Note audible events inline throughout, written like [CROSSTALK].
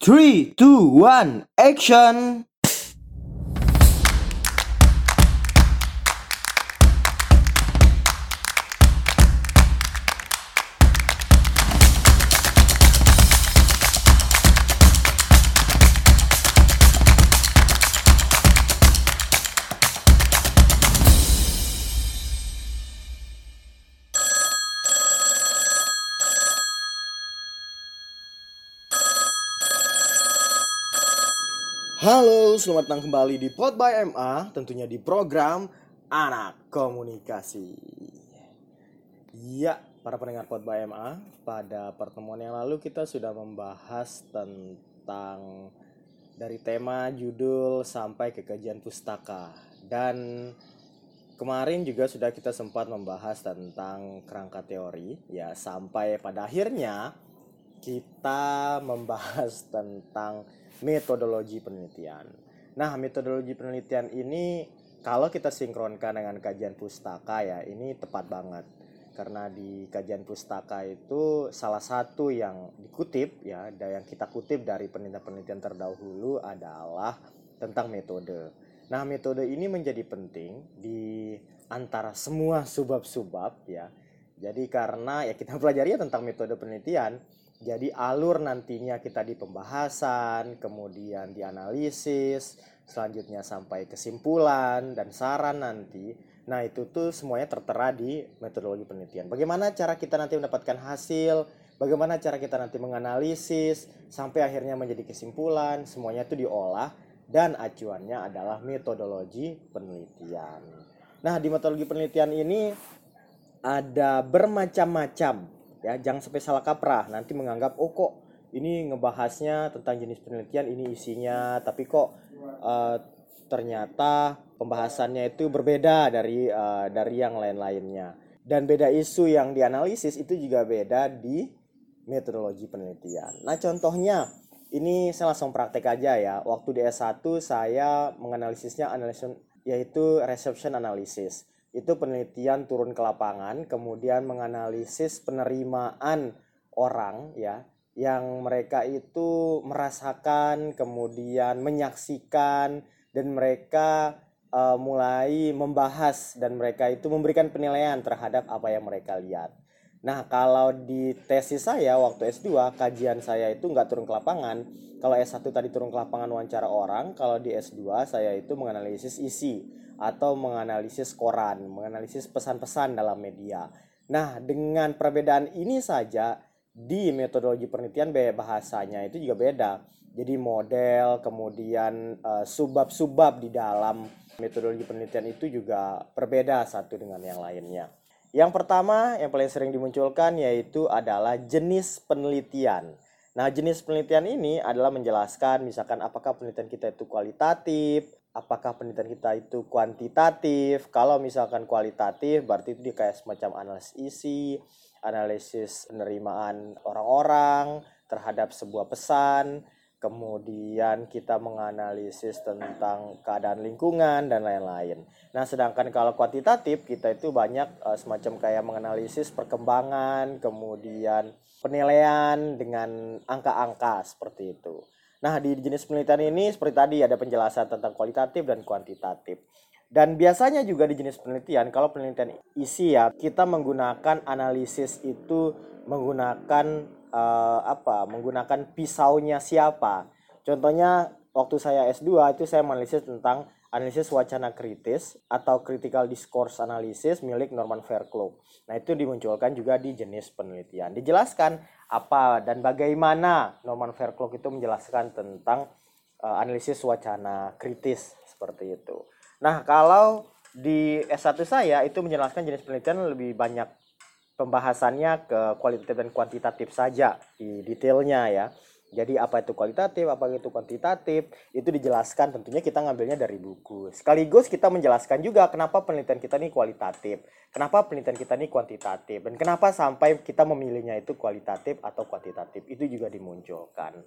Three, two, one, action! Halo, selamat datang kembali di Pod by MA, tentunya di program Anak Komunikasi. Ya, para pendengar Pod by MA, pada pertemuan yang lalu kita sudah membahas tentang dari tema, judul, sampai ke kajian pustaka. Dan kemarin juga sudah kita sempat membahas tentang kerangka teori, ya sampai pada akhirnya kita membahas tentang metodologi penelitian. Nah, metodologi penelitian ini kalau kita sinkronkan dengan kajian pustaka ya, ini tepat banget. Karena di kajian pustaka itu salah satu yang dikutip ya, dan yang kita kutip dari penelitian-penelitian terdahulu adalah tentang metode. Nah, metode ini menjadi penting di antara semua subbab-subbab ya. Jadi karena ya kita [LAUGHS] pelajari tentang metode penelitian, jadi alur nantinya kita di pembahasan, kemudian di analisis, selanjutnya sampai kesimpulan dan saran nanti. Nah, itu tuh semuanya tertera di metodologi penelitian. Bagaimana cara kita nanti mendapatkan hasil, bagaimana cara kita nanti menganalisis sampai akhirnya menjadi kesimpulan, semuanya itu diolah dan acuannya adalah metodologi penelitian. Nah, di metodologi penelitian ini ada bermacam-macam ya jangan sampai salah kaprah nanti menganggap oh kok ini ngebahasnya tentang jenis penelitian ini isinya tapi kok uh, ternyata pembahasannya itu berbeda dari uh, dari yang lain-lainnya dan beda isu yang dianalisis itu juga beda di metodologi penelitian. Nah, contohnya ini saya langsung praktek aja ya. Waktu di S1 saya menganalisisnya analisis yaitu reception analysis itu penelitian turun ke lapangan kemudian menganalisis penerimaan orang ya yang mereka itu merasakan kemudian menyaksikan dan mereka uh, mulai membahas dan mereka itu memberikan penilaian terhadap apa yang mereka lihat. Nah, kalau di tesis saya waktu S2, kajian saya itu nggak turun ke lapangan. Kalau S1 tadi turun ke lapangan wawancara orang, kalau di S2 saya itu menganalisis isi atau menganalisis koran, menganalisis pesan-pesan dalam media. Nah, dengan perbedaan ini saja di metodologi penelitian bahasanya itu juga beda. Jadi model, kemudian uh, subbab-subbab di dalam metodologi penelitian itu juga berbeda satu dengan yang lainnya. Yang pertama yang paling sering dimunculkan yaitu adalah jenis penelitian. Nah, jenis penelitian ini adalah menjelaskan misalkan apakah penelitian kita itu kualitatif, apakah penelitian kita itu kuantitatif kalau misalkan kualitatif berarti itu dia kayak semacam analisis isi analisis penerimaan orang-orang terhadap sebuah pesan kemudian kita menganalisis tentang keadaan lingkungan dan lain-lain. Nah, sedangkan kalau kuantitatif kita itu banyak uh, semacam kayak menganalisis perkembangan, kemudian penilaian dengan angka-angka seperti itu. Nah, di jenis penelitian ini seperti tadi ada penjelasan tentang kualitatif dan kuantitatif. Dan biasanya juga di jenis penelitian, kalau penelitian isi ya, kita menggunakan analisis itu menggunakan uh, apa? Menggunakan pisaunya siapa. Contohnya waktu saya S2 itu saya menganalisis tentang analisis wacana kritis atau critical discourse analysis milik Norman Fairclough. Nah, itu dimunculkan juga di jenis penelitian. Dijelaskan apa dan bagaimana Norman Fairclough itu menjelaskan tentang uh, analisis wacana kritis seperti itu. Nah, kalau di S1 saya itu menjelaskan jenis penelitian lebih banyak pembahasannya ke kualitatif dan kuantitatif saja di detailnya ya. Jadi apa itu kualitatif, apa itu kuantitatif, itu dijelaskan tentunya kita ngambilnya dari buku. Sekaligus kita menjelaskan juga kenapa penelitian kita ini kualitatif, kenapa penelitian kita ini kuantitatif, dan kenapa sampai kita memilihnya itu kualitatif atau kuantitatif, itu juga dimunculkan.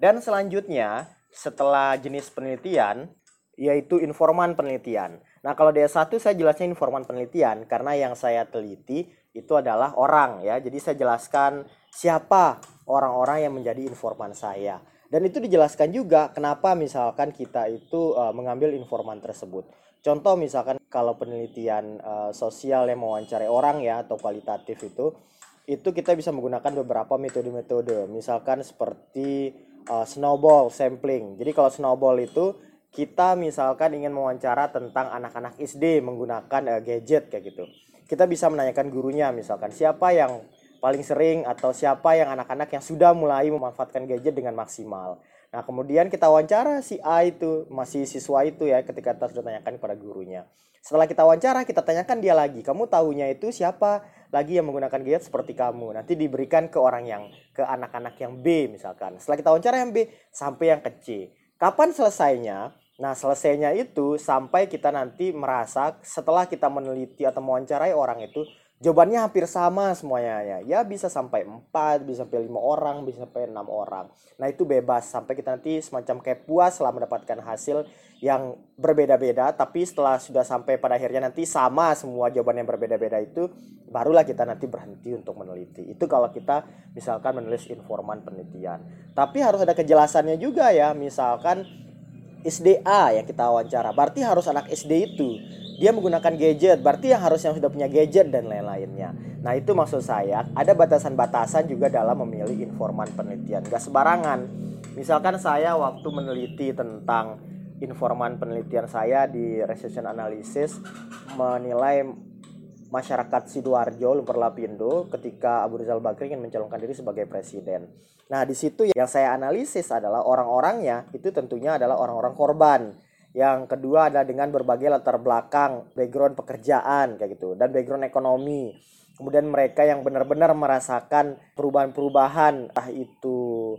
Dan selanjutnya, setelah jenis penelitian, yaitu informan penelitian. Nah kalau DS1 saya jelasnya informan penelitian, karena yang saya teliti itu adalah orang ya. Jadi saya jelaskan siapa orang-orang yang menjadi informan saya. dan itu dijelaskan juga kenapa misalkan kita itu uh, mengambil informan tersebut. Contoh misalkan kalau penelitian uh, sosial yang mewawancarai orang ya atau kualitatif itu itu kita bisa menggunakan beberapa metode-metode. Misalkan seperti uh, snowball sampling. Jadi kalau snowball itu kita misalkan ingin mewawancara tentang anak-anak SD menggunakan uh, gadget kayak gitu. Kita bisa menanyakan gurunya misalkan siapa yang paling sering atau siapa yang anak-anak yang sudah mulai memanfaatkan gadget dengan maksimal Nah, kemudian kita wawancara si A itu, masih siswa itu ya, ketika kita sudah tanyakan kepada gurunya. Setelah kita wawancara, kita tanyakan dia lagi, kamu tahunya itu siapa lagi yang menggunakan gadget seperti kamu. Nanti diberikan ke orang yang, ke anak-anak yang B misalkan. Setelah kita wawancara yang B, sampai yang ke C. Kapan selesainya? Nah, selesainya itu sampai kita nanti merasa setelah kita meneliti atau mewawancarai orang itu, jawabannya hampir sama semuanya ya. Ya bisa sampai 4 bisa sampai lima orang bisa sampai enam orang. Nah itu bebas. Sampai kita nanti semacam kayak puas setelah mendapatkan hasil yang berbeda-beda tapi setelah sudah sampai pada akhirnya nanti sama semua jawaban yang berbeda-beda itu barulah kita nanti berhenti untuk meneliti. Itu kalau kita misalkan menulis informan penelitian. Tapi harus ada kejelasannya juga ya. Misalkan SDA yang kita wawancara. Berarti harus anak SD itu. Dia menggunakan gadget. Berarti yang harus yang sudah punya gadget dan lain-lainnya. Nah itu maksud saya ada batasan-batasan juga dalam memilih informan penelitian. Gak sembarangan. Misalkan saya waktu meneliti tentang informan penelitian saya di recession analysis menilai masyarakat Sidoarjo Lumpur Lapindo ketika Abu Rizal Bakri ingin mencalonkan diri sebagai presiden. Nah, di situ yang saya analisis adalah orang-orangnya itu tentunya adalah orang-orang korban yang kedua adalah dengan berbagai latar belakang, background pekerjaan kayak gitu dan background ekonomi. Kemudian mereka yang benar-benar merasakan perubahan-perubahan entah itu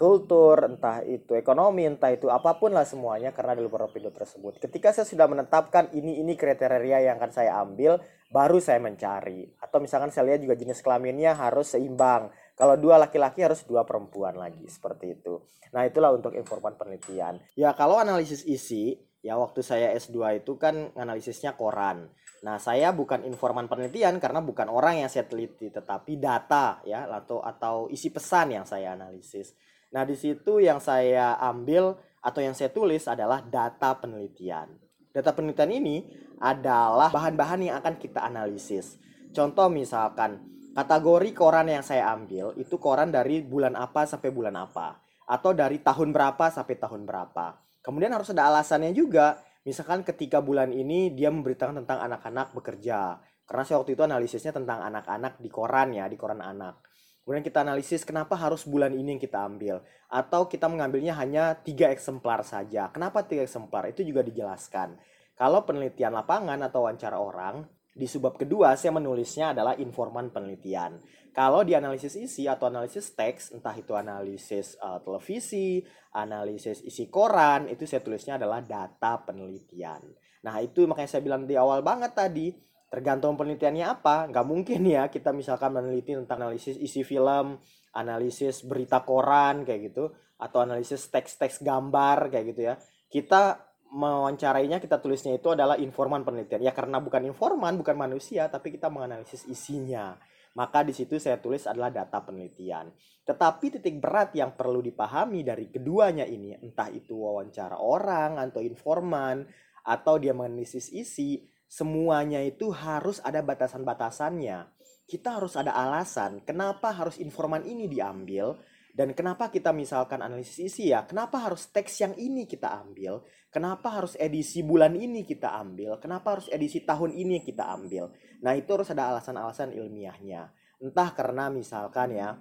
kultur, entah itu ekonomi, entah itu apa pun lah semuanya karena di luar pintu tersebut. Ketika saya sudah menetapkan ini ini kriteria yang akan saya ambil, baru saya mencari. Atau misalkan saya lihat juga jenis kelaminnya harus seimbang. Kalau dua laki-laki harus dua perempuan lagi seperti itu. Nah, itulah untuk informan penelitian. Ya, kalau analisis isi, ya waktu saya S2 itu kan analisisnya koran. Nah, saya bukan informan penelitian karena bukan orang yang saya teliti, tetapi data ya atau atau isi pesan yang saya analisis. Nah, di situ yang saya ambil atau yang saya tulis adalah data penelitian. Data penelitian ini adalah bahan-bahan yang akan kita analisis. Contoh misalkan kategori koran yang saya ambil itu koran dari bulan apa sampai bulan apa atau dari tahun berapa sampai tahun berapa. Kemudian harus ada alasannya juga. Misalkan ketika bulan ini dia memberitakan tentang anak-anak bekerja. Karena saya waktu itu analisisnya tentang anak-anak di koran ya, di koran anak. Kemudian kita analisis kenapa harus bulan ini yang kita ambil. Atau kita mengambilnya hanya tiga eksemplar saja. Kenapa tiga eksemplar? Itu juga dijelaskan. Kalau penelitian lapangan atau wawancara orang, di subbab kedua, saya menulisnya adalah informan penelitian. Kalau di analisis isi atau analisis teks, entah itu analisis uh, televisi, analisis isi koran, itu saya tulisnya adalah data penelitian. Nah, itu makanya saya bilang di awal banget tadi, tergantung penelitiannya apa. Nggak mungkin ya kita misalkan meneliti tentang analisis isi film, analisis berita koran kayak gitu, atau analisis teks-teks gambar kayak gitu ya. Kita mewawancarainya kita tulisnya itu adalah informan penelitian. Ya karena bukan informan, bukan manusia, tapi kita menganalisis isinya. Maka di situ saya tulis adalah data penelitian. Tetapi titik berat yang perlu dipahami dari keduanya ini, entah itu wawancara orang atau informan atau dia menganalisis isi, semuanya itu harus ada batasan-batasannya. Kita harus ada alasan kenapa harus informan ini diambil dan kenapa kita misalkan analisis isi ya, kenapa harus teks yang ini kita ambil, kenapa harus edisi bulan ini kita ambil, kenapa harus edisi tahun ini kita ambil. Nah itu harus ada alasan-alasan ilmiahnya. Entah karena misalkan ya,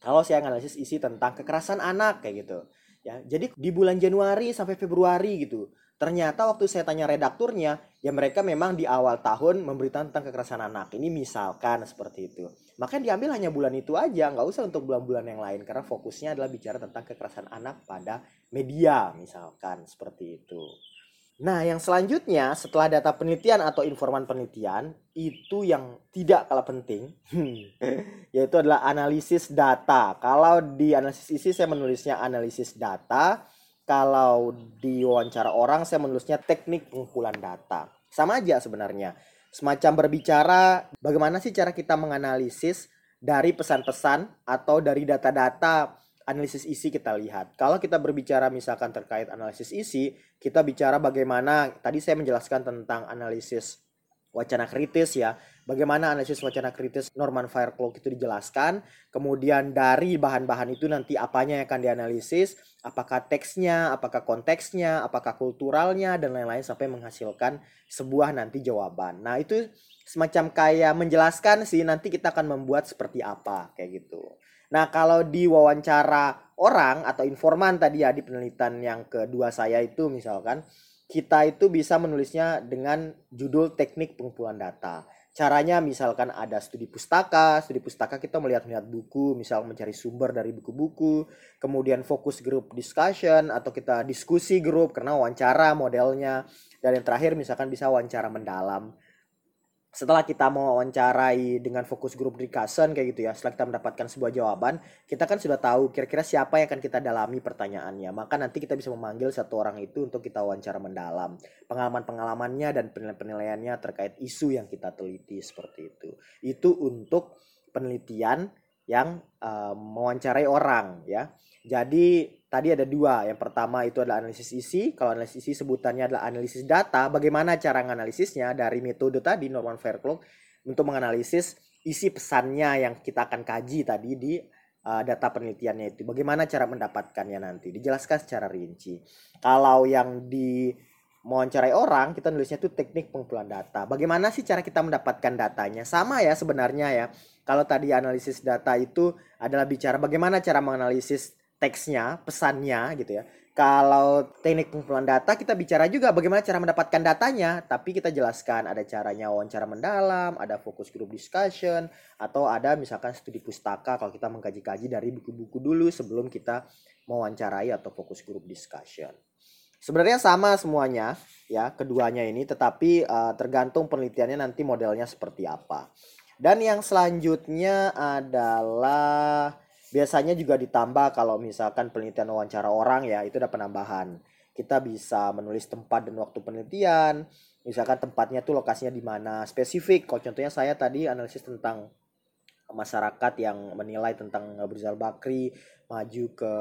kalau saya analisis isi tentang kekerasan anak kayak gitu. ya Jadi di bulan Januari sampai Februari gitu, Ternyata waktu saya tanya redakturnya, ya mereka memang di awal tahun memberitakan tentang kekerasan anak. Ini misalkan seperti itu. Makanya diambil hanya bulan itu aja, nggak usah untuk bulan-bulan yang lain. Karena fokusnya adalah bicara tentang kekerasan anak pada media, misalkan seperti itu. Nah, yang selanjutnya setelah data penelitian atau informan penelitian, itu yang tidak kalah penting, [LAUGHS] yaitu adalah analisis data. Kalau di analisis isi saya menulisnya analisis data, kalau di wawancara orang saya menulisnya teknik pengumpulan data. Sama aja sebenarnya. Semacam berbicara bagaimana sih cara kita menganalisis dari pesan-pesan atau dari data-data analisis isi kita lihat. Kalau kita berbicara misalkan terkait analisis isi, kita bicara bagaimana tadi saya menjelaskan tentang analisis wacana kritis ya. Bagaimana analisis wacana kritis Norman Firecloak itu dijelaskan. Kemudian dari bahan-bahan itu nanti apanya yang akan dianalisis, apakah teksnya, apakah konteksnya, apakah kulturalnya dan lain-lain sampai menghasilkan sebuah nanti jawaban. Nah, itu semacam kayak menjelaskan sih nanti kita akan membuat seperti apa kayak gitu. Nah, kalau di wawancara orang atau informan tadi ya di penelitian yang kedua saya itu misalkan kita itu bisa menulisnya dengan judul teknik pengumpulan data. Caranya misalkan ada studi pustaka, studi pustaka kita melihat-lihat buku, misal mencari sumber dari buku-buku, kemudian fokus group discussion atau kita diskusi grup karena wawancara modelnya, dan yang terakhir misalkan bisa wawancara mendalam setelah kita mau wawancarai dengan fokus grup discussion kayak gitu ya setelah kita mendapatkan sebuah jawaban kita kan sudah tahu kira-kira siapa yang akan kita dalami pertanyaannya. Maka nanti kita bisa memanggil satu orang itu untuk kita wawancara mendalam. Pengalaman-pengalamannya dan penilaian-penilaiannya terkait isu yang kita teliti seperti itu. Itu untuk penelitian yang uh, mewawancarai orang ya jadi tadi ada dua. Yang pertama itu adalah analisis isi. Kalau analisis isi sebutannya adalah analisis data. Bagaimana cara menganalisisnya dari metode tadi Norman Fairclough untuk menganalisis isi pesannya yang kita akan kaji tadi di uh, data penelitiannya itu. Bagaimana cara mendapatkannya nanti? Dijelaskan secara rinci. Kalau yang di mewawancarai orang, kita nulisnya itu teknik pengumpulan data. Bagaimana sih cara kita mendapatkan datanya? Sama ya sebenarnya ya. Kalau tadi analisis data itu adalah bicara bagaimana cara menganalisis teksnya, pesannya gitu ya. Kalau teknik pengumpulan data kita bicara juga bagaimana cara mendapatkan datanya, tapi kita jelaskan ada caranya wawancara mendalam, ada fokus group discussion, atau ada misalkan studi pustaka kalau kita mengkaji-kaji dari buku-buku dulu sebelum kita mewawancarai atau fokus group discussion. Sebenarnya sama semuanya ya keduanya ini, tetapi uh, tergantung penelitiannya nanti modelnya seperti apa. Dan yang selanjutnya adalah Biasanya juga ditambah kalau misalkan penelitian wawancara orang ya itu ada penambahan. Kita bisa menulis tempat dan waktu penelitian, misalkan tempatnya tuh lokasinya di mana spesifik. Kalau contohnya saya tadi analisis tentang masyarakat yang menilai tentang Rizal Bakri maju ke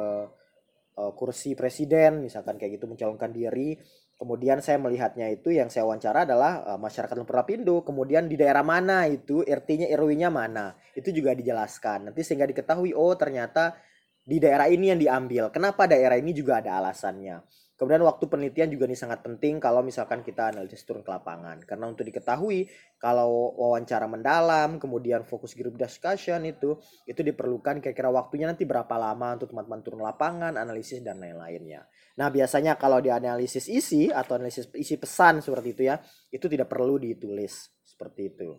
uh, kursi presiden misalkan kayak gitu mencalonkan diri Kemudian saya melihatnya itu yang saya wawancara adalah uh, masyarakat Lumpur Lapindo. Kemudian di daerah mana itu RT-nya RW-nya mana. Itu juga dijelaskan. Nanti sehingga diketahui oh ternyata di daerah ini yang diambil. Kenapa daerah ini juga ada alasannya. Kemudian waktu penelitian juga ini sangat penting kalau misalkan kita analisis turun ke lapangan. Karena untuk diketahui kalau wawancara mendalam, kemudian fokus group discussion itu, itu diperlukan kira-kira waktunya nanti berapa lama untuk teman-teman turun lapangan, analisis dan lain-lainnya. Nah biasanya kalau di analisis isi atau analisis isi pesan seperti itu ya, itu tidak perlu ditulis seperti itu.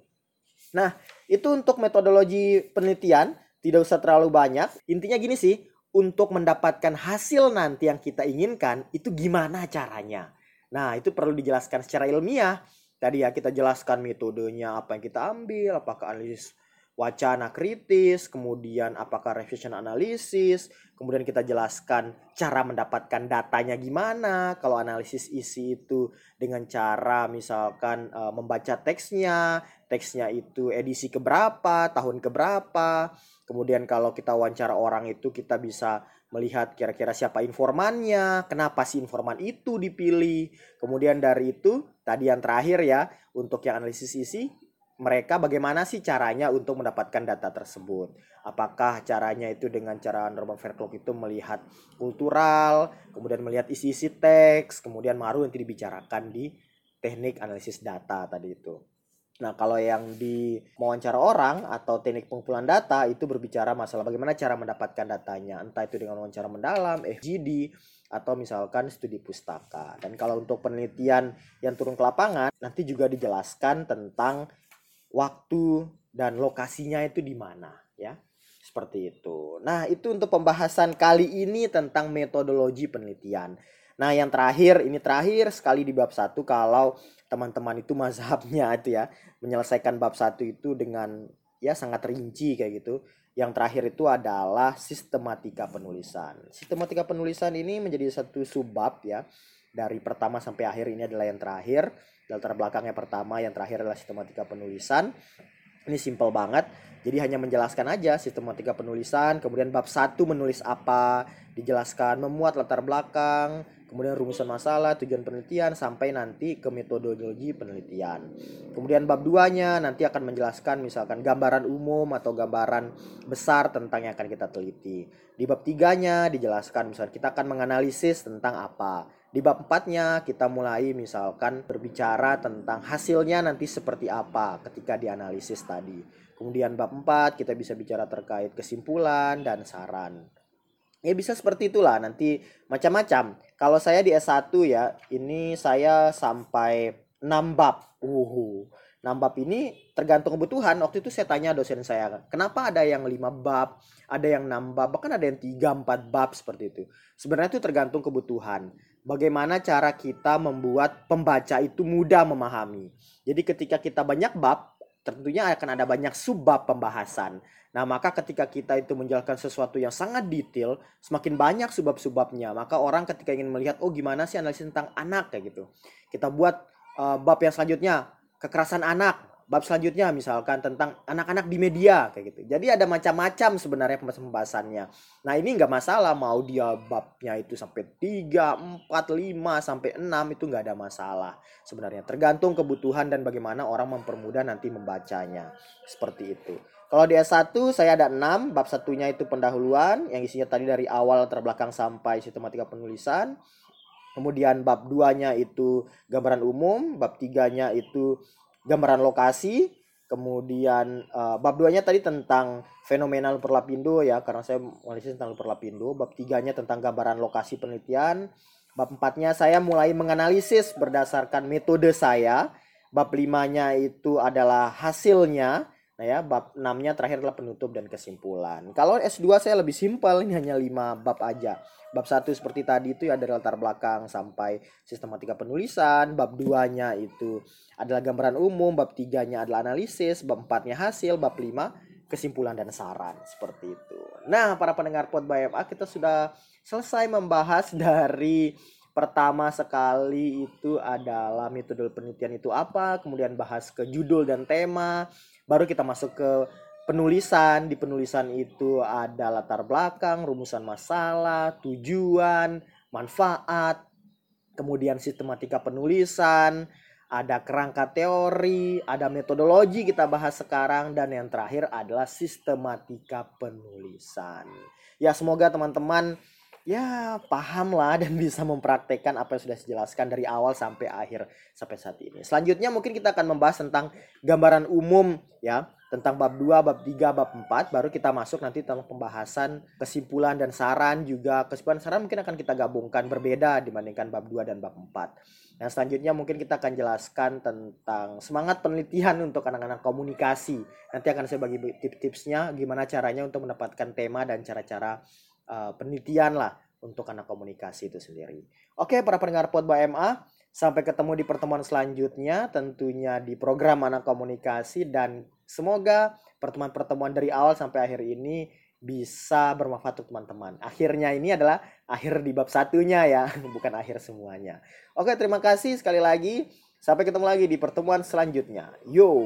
Nah itu untuk metodologi penelitian, tidak usah terlalu banyak. Intinya gini sih, untuk mendapatkan hasil nanti yang kita inginkan itu gimana caranya. Nah, itu perlu dijelaskan secara ilmiah. Tadi ya kita jelaskan metodenya apa yang kita ambil, apakah analisis wacana kritis, kemudian apakah revision analisis, kemudian kita jelaskan cara mendapatkan datanya gimana, kalau analisis isi itu dengan cara misalkan e, membaca teksnya, teksnya itu edisi keberapa, tahun keberapa, kemudian kalau kita wawancara orang itu kita bisa melihat kira-kira siapa informannya, kenapa si informan itu dipilih, kemudian dari itu tadi yang terakhir ya untuk yang analisis isi mereka bagaimana sih caranya untuk mendapatkan data tersebut? Apakah caranya itu dengan cara Norman Fairclough itu melihat kultural, kemudian melihat isi-isi teks, kemudian baru nanti dibicarakan di teknik analisis data tadi itu. Nah, kalau yang di wawancara orang atau teknik pengumpulan data itu berbicara masalah bagaimana cara mendapatkan datanya, entah itu dengan wawancara mendalam, FGD, atau misalkan studi pustaka. Dan kalau untuk penelitian yang turun ke lapangan, nanti juga dijelaskan tentang waktu dan lokasinya itu di mana ya seperti itu. Nah, itu untuk pembahasan kali ini tentang metodologi penelitian. Nah, yang terakhir, ini terakhir sekali di bab satu kalau teman-teman itu mazhabnya [LAUGHS] itu ya, menyelesaikan bab satu itu dengan ya sangat rinci kayak gitu. Yang terakhir itu adalah sistematika penulisan. Sistematika penulisan ini menjadi satu subbab ya. Dari pertama sampai akhir ini adalah yang terakhir latar belakangnya pertama yang terakhir adalah sistematika penulisan Ini simple banget. Jadi hanya menjelaskan aja sistematika penulisan, kemudian bab 1 menulis apa, dijelaskan memuat latar belakang, kemudian rumusan masalah, tujuan penelitian sampai nanti ke metodologi penelitian. Kemudian bab 2-nya nanti akan menjelaskan misalkan gambaran umum atau gambaran besar tentang yang akan kita teliti. Di bab 3-nya dijelaskan misalkan kita akan menganalisis tentang apa. Di bab 4-nya kita mulai misalkan berbicara tentang hasilnya nanti seperti apa ketika dianalisis tadi. Kemudian bab 4 kita bisa bicara terkait kesimpulan dan saran. Ya bisa seperti itulah nanti macam-macam. Kalau saya di S1 ya, ini saya sampai 6 bab. Uhu. 6 bab ini tergantung kebutuhan. Waktu itu saya tanya dosen saya, kenapa ada yang 5 bab, ada yang 6 bab, bahkan ada yang 3 4 bab seperti itu. Sebenarnya itu tergantung kebutuhan. Bagaimana cara kita membuat pembaca itu mudah memahami. Jadi ketika kita banyak bab, tentunya akan ada banyak subbab pembahasan. Nah, maka ketika kita itu menjelaskan sesuatu yang sangat detail, semakin banyak subbab-subbabnya, maka orang ketika ingin melihat, oh gimana sih analisis tentang anak kayak gitu. Kita buat uh, bab yang selanjutnya, kekerasan anak, bab selanjutnya misalkan tentang anak-anak di media kayak gitu. Jadi ada macam-macam sebenarnya pembahasan-pembahasannya. Nah, ini nggak masalah mau dia babnya itu sampai 3, 4, 5 sampai 6 itu nggak ada masalah sebenarnya. Tergantung kebutuhan dan bagaimana orang mempermudah nanti membacanya. Seperti itu. Kalau di S1 saya ada 6, bab satunya itu pendahuluan yang isinya tadi dari awal terbelakang sampai sistematika penulisan. Kemudian bab 2-nya itu gambaran umum, bab 3-nya itu gambaran lokasi kemudian uh, bab duanya tadi tentang fenomena Luperlapindo ya karena saya menganalisis tentang Luperlapindo bab tiganya tentang gambaran lokasi penelitian. Bab empatnya saya mulai menganalisis berdasarkan metode saya. Bab limanya itu adalah hasilnya Nah ya, bab 6-nya terakhir adalah penutup dan kesimpulan. Kalau S2 saya lebih simpel, ini hanya 5 bab aja. Bab 1 seperti tadi itu ya dari latar belakang sampai sistematika penulisan, bab 2-nya itu adalah gambaran umum, bab 3-nya adalah analisis, bab 4-nya hasil, bab 5 kesimpulan dan saran seperti itu. Nah, para pendengar Pod BMA kita sudah selesai membahas dari pertama sekali itu adalah metode penelitian itu apa, kemudian bahas ke judul dan tema, baru kita masuk ke penulisan di penulisan itu ada latar belakang rumusan masalah tujuan manfaat kemudian sistematika penulisan ada kerangka teori, ada metodologi kita bahas sekarang dan yang terakhir adalah sistematika penulisan. Ya semoga teman-teman ya paham lah dan bisa mempraktekkan apa yang sudah dijelaskan dari awal sampai akhir sampai saat ini. Selanjutnya mungkin kita akan membahas tentang gambaran umum ya, tentang bab 2, bab 3, bab 4 baru kita masuk nanti tentang pembahasan kesimpulan dan saran juga. Kesimpulan saran mungkin akan kita gabungkan berbeda dibandingkan bab 2 dan bab 4. Yang selanjutnya mungkin kita akan jelaskan tentang semangat penelitian untuk anak-anak komunikasi. Nanti akan saya bagi tips-tipsnya gimana caranya untuk mendapatkan tema dan cara-cara uh, penelitian lah untuk anak komunikasi itu sendiri. Oke, para pendengar Pod MA, sampai ketemu di pertemuan selanjutnya tentunya di program anak komunikasi dan semoga pertemuan-pertemuan dari awal sampai akhir ini bisa bermanfaat untuk teman-teman. Akhirnya ini adalah akhir di bab satunya ya, [LAUGHS] bukan akhir semuanya. Oke, terima kasih sekali lagi. Sampai ketemu lagi di pertemuan selanjutnya. Yo.